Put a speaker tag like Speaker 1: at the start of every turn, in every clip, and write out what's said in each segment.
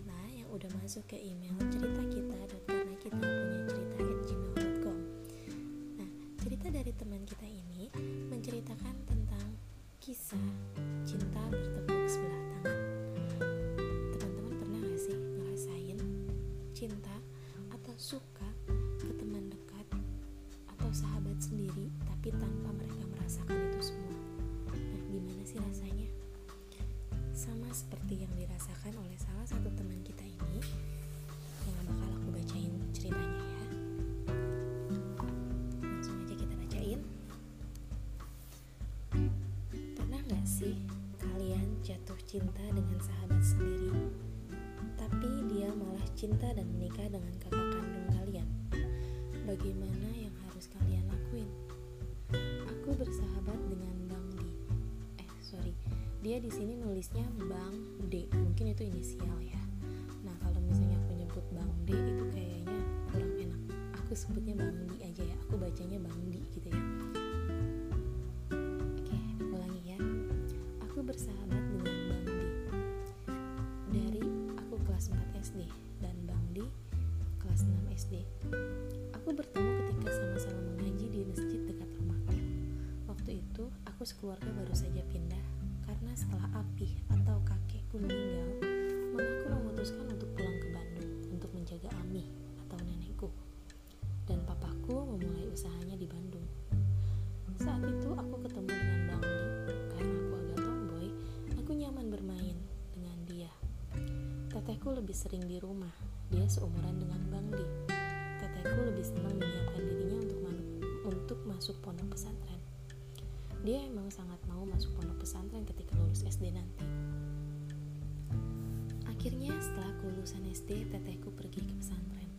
Speaker 1: kita yang udah masuk ke email cerita kita karena kita punya cerita gmail.com Nah, cerita dari teman kita ini menceritakan tentang kisah cinta bertepuk sebelah tangan. Teman-teman pernah gak sih ngerasain cinta atau suka ke teman dekat atau sahabat sendiri tapi tanpa mereka merasakan itu semua? Nah, gimana sih rasanya? Sama seperti yang dirasakan oleh salah satu teman kita ini yang bakal aku bacain ceritanya ya. Langsung aja kita bacain. Pernah gak sih kalian jatuh cinta dengan sahabat sendiri, tapi dia malah cinta dan menikah dengan kakak kandung kalian? Bagaimana yang harus kalian lakuin? Aku bersahabat dia di sini nulisnya Bang D. Mungkin itu inisial ya. Nah, kalau misalnya aku nyebut Bang D itu kayaknya kurang enak. Aku sebutnya Bang D aja ya. Aku bacanya Bang D gitu ya. Oke, ulangi ya. Aku bersahabat dengan Bang D. Dari aku kelas 4 SD dan Bang D kelas 6 SD. Aku bertemu ketika sama-sama mengaji di masjid dekat rumahku. Waktu itu, aku sekeluarga baru saja pindah karena setelah Apih atau kakekku meninggal, mamaku memutuskan untuk pulang ke Bandung untuk menjaga Ami atau nenekku. Dan papaku memulai usahanya di Bandung. Saat itu aku ketemu dengan Bang Di karena aku agak tomboy, aku nyaman bermain dengan dia. Tetehku lebih sering di rumah, dia seumuran dengan Bang Di. Tetehku lebih senang menyiapkan dirinya untuk untuk masuk pondok pesantren. Dia emang sangat mau masuk pondok pesantren ketika lulus SD nanti. Akhirnya setelah aku lulusan SD, tetehku pergi ke pesantren.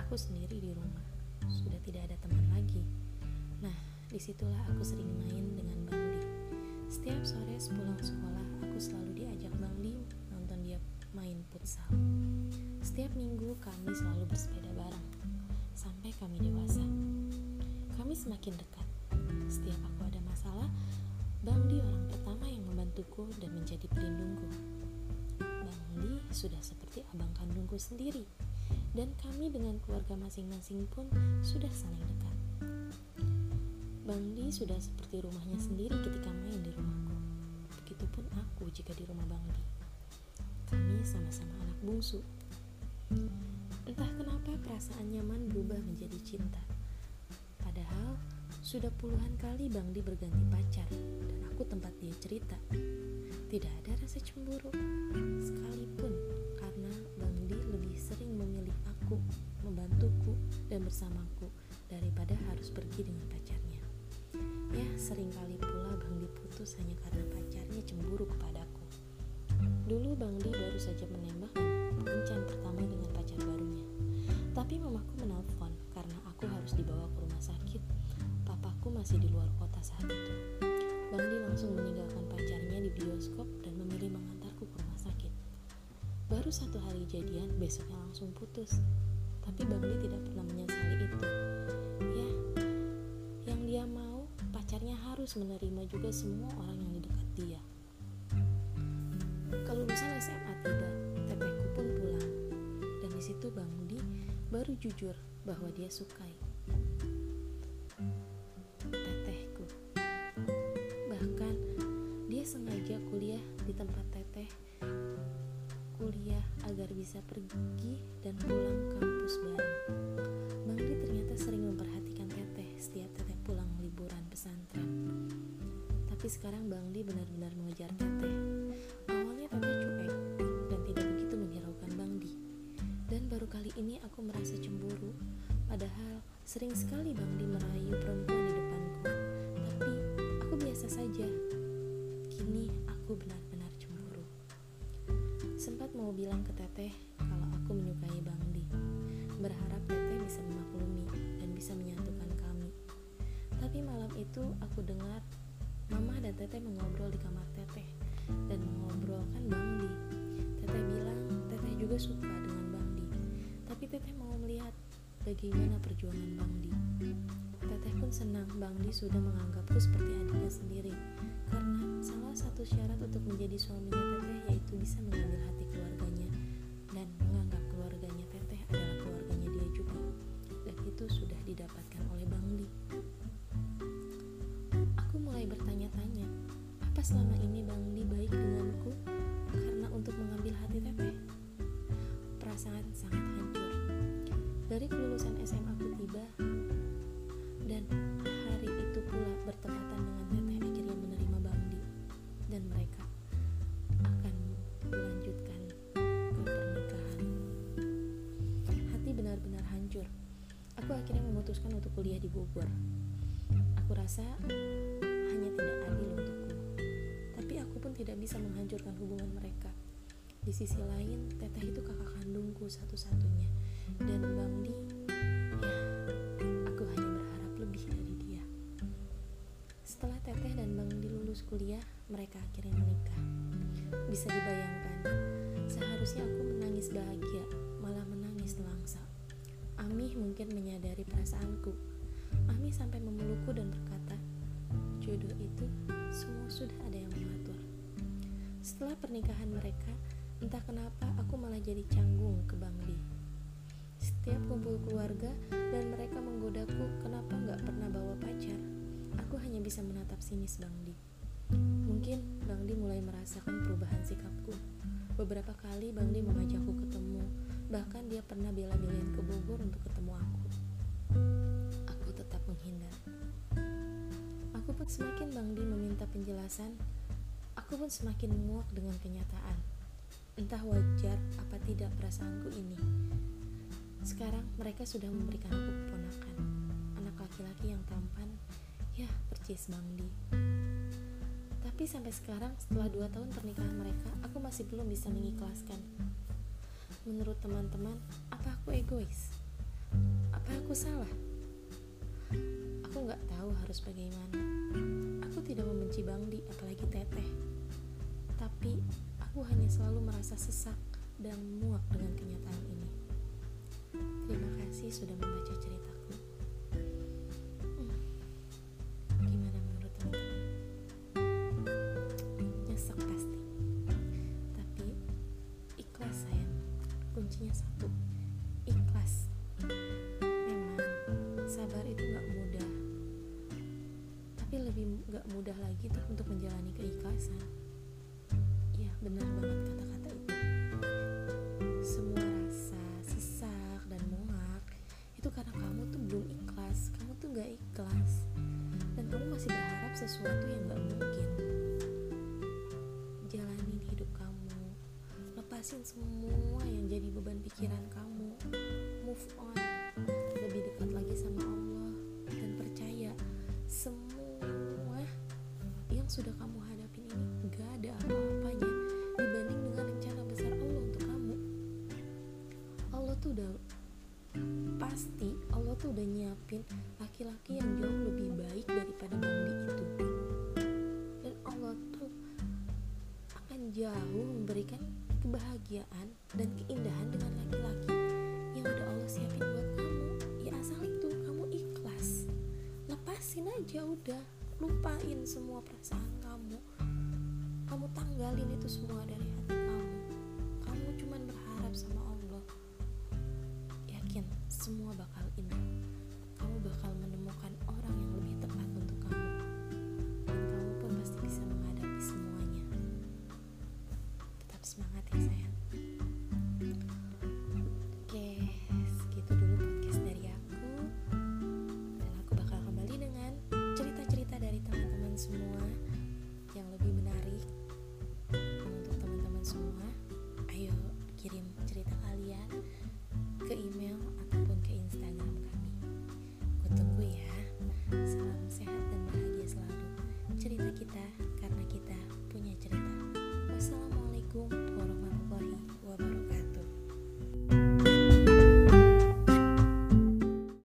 Speaker 1: Aku sendiri di rumah, sudah tidak ada teman lagi. Nah, di situlah aku sering main dengan Bang Di. Setiap sore sepulang sekolah, aku selalu diajak Bang Di nonton dia main futsal. Setiap minggu kami selalu bersepeda bareng, sampai kami dewasa. Kami semakin dekat. Setiap aku ada masalah, Bang Di orang pertama yang membantuku dan menjadi pelindungku. Bang Di sudah seperti abang kandungku sendiri, dan kami dengan keluarga masing-masing pun sudah saling dekat. Bang Di sudah seperti rumahnya sendiri ketika main di rumahku. Begitupun aku jika di rumah Bang Di. Kami sama-sama anak bungsu. Entah kenapa perasaan nyaman berubah menjadi cinta. Sudah puluhan kali Bang Di berganti pacar dan aku tempat dia cerita. Tidak ada rasa cemburu sekalipun karena Bang Di lebih sering memilih aku, membantuku dan bersamaku daripada harus pergi dengan pacarnya. Ya, sering kali pula Bang Di putus hanya karena pacarnya cemburu kepadaku. Dulu Bang Di baru saja menembak kencan pertama dengan pacar barunya. Tapi mamaku menelpon Papaku masih di luar kota saat itu. Bang Di langsung meninggalkan pacarnya di bioskop dan memilih mengantarku ke rumah sakit. Baru satu hari jadian, besoknya langsung putus. Tapi Bang Di tidak pernah menyesali itu. Ya, yang dia mau, pacarnya harus menerima juga semua orang yang di dekat dia. Kelulusan SMA tiba, tetehku pun pulang. Dan di situ Bang Di baru jujur bahwa dia sukai. Teteh kuliah agar bisa pergi dan pulang kampus bareng. Bang Di ternyata sering memperhatikan teteh setiap teteh pulang liburan pesantren. Tapi sekarang Bang Di benar-benar mengejar teteh. Awalnya teteh cuek dan tidak begitu menghiraukan Bang Di. Dan baru kali ini aku merasa cemburu. Padahal sering sekali Bang Di merayu perempuan di depanku. Tapi aku biasa saja. Kini aku cemburu. Sempat mau bilang ke teteh kalau aku menyukai Bang Di. Berharap teteh bisa memaklumi dan bisa menyatukan kami. Tapi malam itu aku dengar Mama dan Teteh mengobrol di kamar Teteh dan mengobrolkan Bang Di. Teteh bilang Teteh juga suka dengan Bang Di. Tapi Teteh mau melihat bagaimana perjuangan Bang Di. Teteh pun senang Bang Di sudah menganggapku seperti adiknya sendiri. Karena salah satu syarat untuk menjadi suaminya Teteh yaitu bisa mengambil hati keluarganya dan menganggap keluarganya Teteh adalah keluarganya dia juga dan itu sudah didapatkan oleh Bang Li aku mulai bertanya-tanya apa selama ini Bang Li dari kelulusan SMA aku tiba dan hari itu pula bertepatan dengan Teteh akhirnya menerima Bangdi dan mereka akan melanjutkan ke pernikahan. Hati benar-benar hancur. Aku akhirnya memutuskan untuk kuliah di Bogor. Aku rasa hanya tidak adil untukku. Tapi aku pun tidak bisa menghancurkan hubungan mereka. Di sisi lain, Teteh itu kakak kandungku satu-satunya. Dan Bangdi, ya, aku hanya berharap lebih dari dia. Setelah Teteh dan Bangdi lulus kuliah, mereka akhirnya menikah. Bisa dibayangkan, seharusnya aku menangis bahagia, malah menangis nelangsa. Amih mungkin menyadari perasaanku. Amih sampai memelukku dan berkata, jodoh itu semua sudah ada yang mengatur. Setelah pernikahan mereka, entah kenapa aku malah jadi canggung ke Bangdi. Setiap kumpul keluarga dan mereka menggodaku, kenapa nggak pernah bawa pacar? Aku hanya bisa menatap sinis Bangdi. Mungkin Bangdi mulai merasakan perubahan sikapku. Beberapa kali Bangdi mengajakku ketemu, bahkan dia pernah bela-belain ke Bogor untuk ketemu aku. Aku tetap menghindar. Aku pun semakin Bangdi meminta penjelasan, aku pun semakin muak dengan kenyataan. Entah wajar apa tidak perasaanku ini. Sekarang mereka sudah memberikan aku keponakan, anak laki-laki yang tampan, ya percis Bangdi. Tapi sampai sekarang setelah dua tahun pernikahan mereka, aku masih belum bisa mengikhlaskan. Menurut teman-teman, apa aku egois? Apa aku salah? Aku nggak tahu harus bagaimana. Aku tidak membenci Bangdi, apalagi Teteh. Tapi aku hanya selalu merasa sesak dan muak dengan kenyataan ini. Terima kasih sudah membaca ceritaku. Hmm, Gimana menurut teman-teman? Nyesek pasti. Tapi ikhlas sayang. Kuncinya satu. Ikhlas. Memang sabar itu gak mudah. Tapi lebih gak mudah lagi tuh untuk menjalani keikhlasan. Iya, benar banget lepasin semua yang jadi beban pikiran kamu, move on, lebih dekat lagi sama Allah, dan percaya semua yang sudah kamu hadapin ini gak ada apa-apanya dibanding dengan rencana besar Allah untuk kamu. Allah tuh udah pasti Allah tuh udah nyiapin laki-laki yang jauh kebahagiaan dan keindahan dengan laki-laki. Yang udah Allah siapin buat kamu ya asal itu kamu ikhlas. Lepasin aja udah lupain semua perasaan kamu. Kamu tanggalin itu semua dari hati kamu. Kamu cuman berharap sama Allah. Yakin semua bakal indah. Kamu bakal menemukan orang yang lebih tepat untuk kamu. Dan kamu pun pasti bisa menghadapi semuanya. Tetap semangat ya sayang.